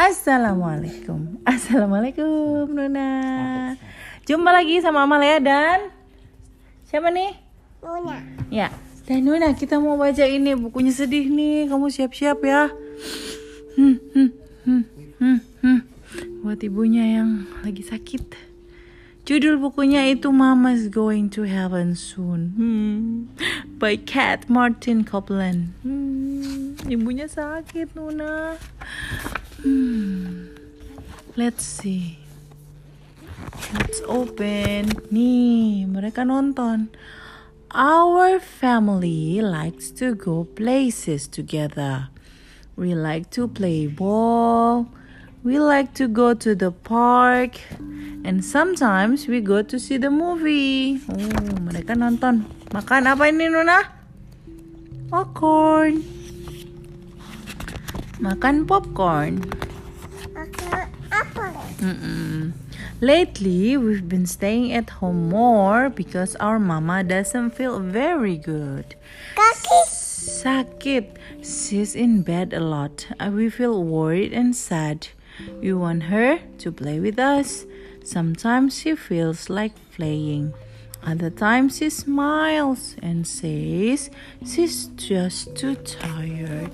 Assalamualaikum Assalamualaikum Nuna Jumpa lagi sama Amalia dan Siapa nih? Nuna. Ya Dan Nuna kita mau baca ini Bukunya sedih nih Kamu siap-siap ya hmm, hmm, hmm, hmm, hmm. Buat ibunya yang lagi sakit Judul bukunya itu Mama's Going to Heaven Soon hmm. By Cat Martin Copeland hmm. Ibunya sakit Nuna Hmm. Let's see. Let's open. Nih, mereka nonton. Our family likes to go places together. We like to play ball. We like to go to the park. And sometimes we go to see the movie. Oh, mereka nonton. Makan apa ini, Nuna? Popcorn. Makan popcorn. Makan apa? Mm-mm. Lately, we've been staying at home more because our mama doesn't feel very good. Kaki. Sakit. She's in bed a lot. Uh, We feel worried and sad. We want her to play with us. Sometimes she feels like playing. Other times she smiles and says she's just too tired.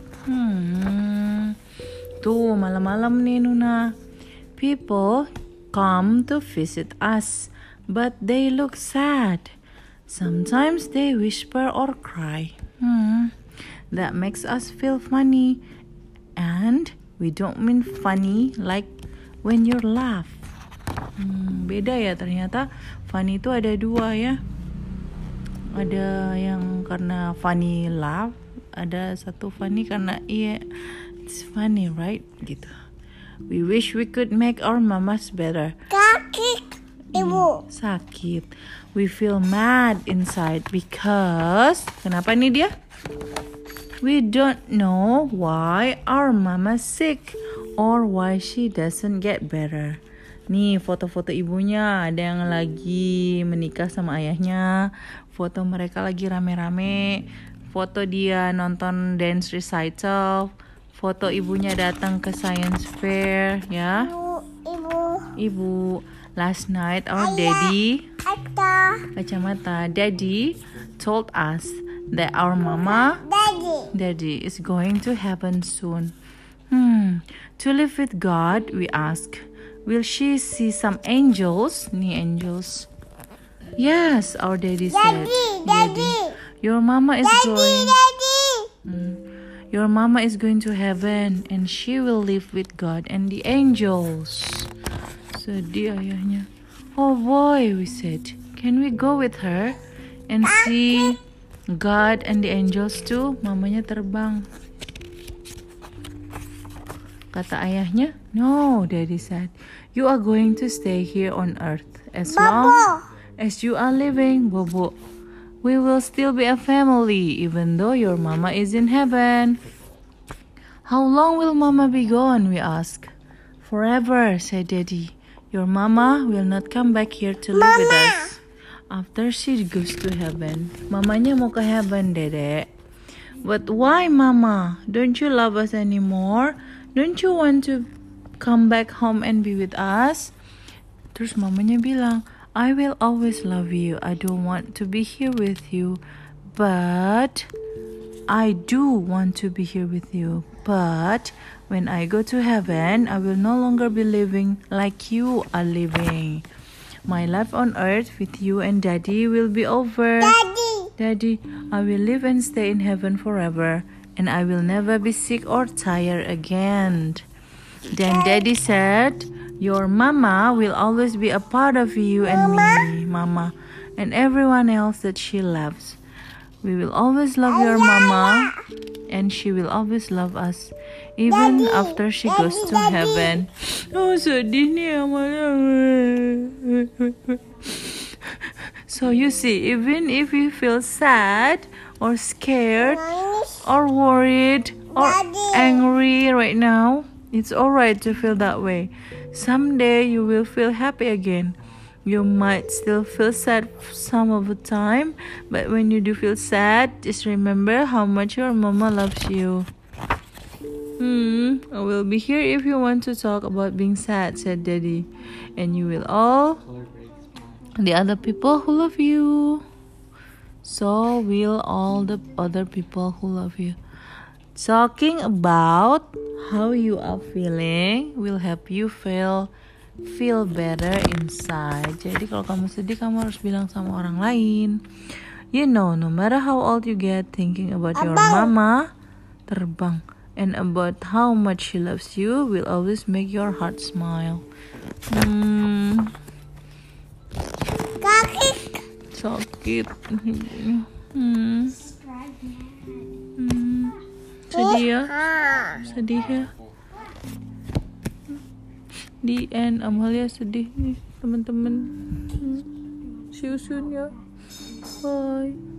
Tuh, malam-malam nih Nuna. People come to visit us, but they look sad. Sometimes they whisper or cry. Hmm. That makes us feel funny. And we don't mean funny like when you laugh. Hmm, beda ya ternyata funny itu ada dua ya. Ada yang karena funny laugh, ada satu funny karena iya it's funny right gitu. We wish we could make our mamas better. Kaki. Ibu. Sakit. We feel mad inside because kenapa nih dia? We don't know why our mama sick or why she doesn't get better. Nih foto-foto ibunya ada yang lagi menikah sama ayahnya, foto mereka lagi rame-rame, foto dia nonton dance recital, foto ibunya datang ke science fair ya. Ibu. Ibu. Last night our daddy kacamata daddy told us that our mama Daddy. daddy is going to heaven soon. Hmm, to live with God, we ask, will she see some angels? Ni angels. Yes, our daddy said. Daddy. Daddy. Your mama is Daddy. going. Daddy. Hmm. Your mama is going to heaven and she will live with God and the angels. Sedih ayahnya. Oh boy, we said. Can we go with her and see God and the angels too? Mamanya terbang. Kata ayahnya, no, daddy said. You are going to stay here on earth as long as you are living, Bobo. We will still be a family even though your mama is in heaven. How long will mama be gone? We ask. Forever, said daddy. Your mama will not come back here to live with us. After she goes to heaven. Mamanya mau ke heaven, dedek. But why, mama? Don't you love us anymore? Don't you want to come back home and be with us? Terus mamanya bilang, I will always love you. I don't want to be here with you. But I do want to be here with you. But when I go to heaven, I will no longer be living like you are living. My life on earth with you and daddy will be over. Daddy. Daddy, I will live and stay in heaven forever, and I will never be sick or tired again. Then Daddy said, Your mama will always be a part of you and me, Mama, and everyone else that she loves. We will always love your mama, and she will always love us, even Daddy, after she goes to Daddy. heaven. Oh, sedih nih. So you see, even if you feel sad or scared or worried or angry right now, it's alright to feel that way. Someday you will feel happy again. You might still feel sad some of the time, but when you do feel sad, just remember how much your mama loves you. Hmm, I will be here if you want to talk about being sad, said Daddy. And you will all the other people who love you. So will all the other people who love you. Talking about how you are feeling will help you feel feel better inside. Jadi kalau kamu sedih kamu harus bilang sama orang lain. You know, no matter how old you get, thinking about your mama terbang and about how much she loves you will always make your heart smile. Hmm, sakit. Hmm. Hmm. Sedih ya? Sedih ya? Di end Amalia sedih nih teman-teman. See you soon ya. Bye.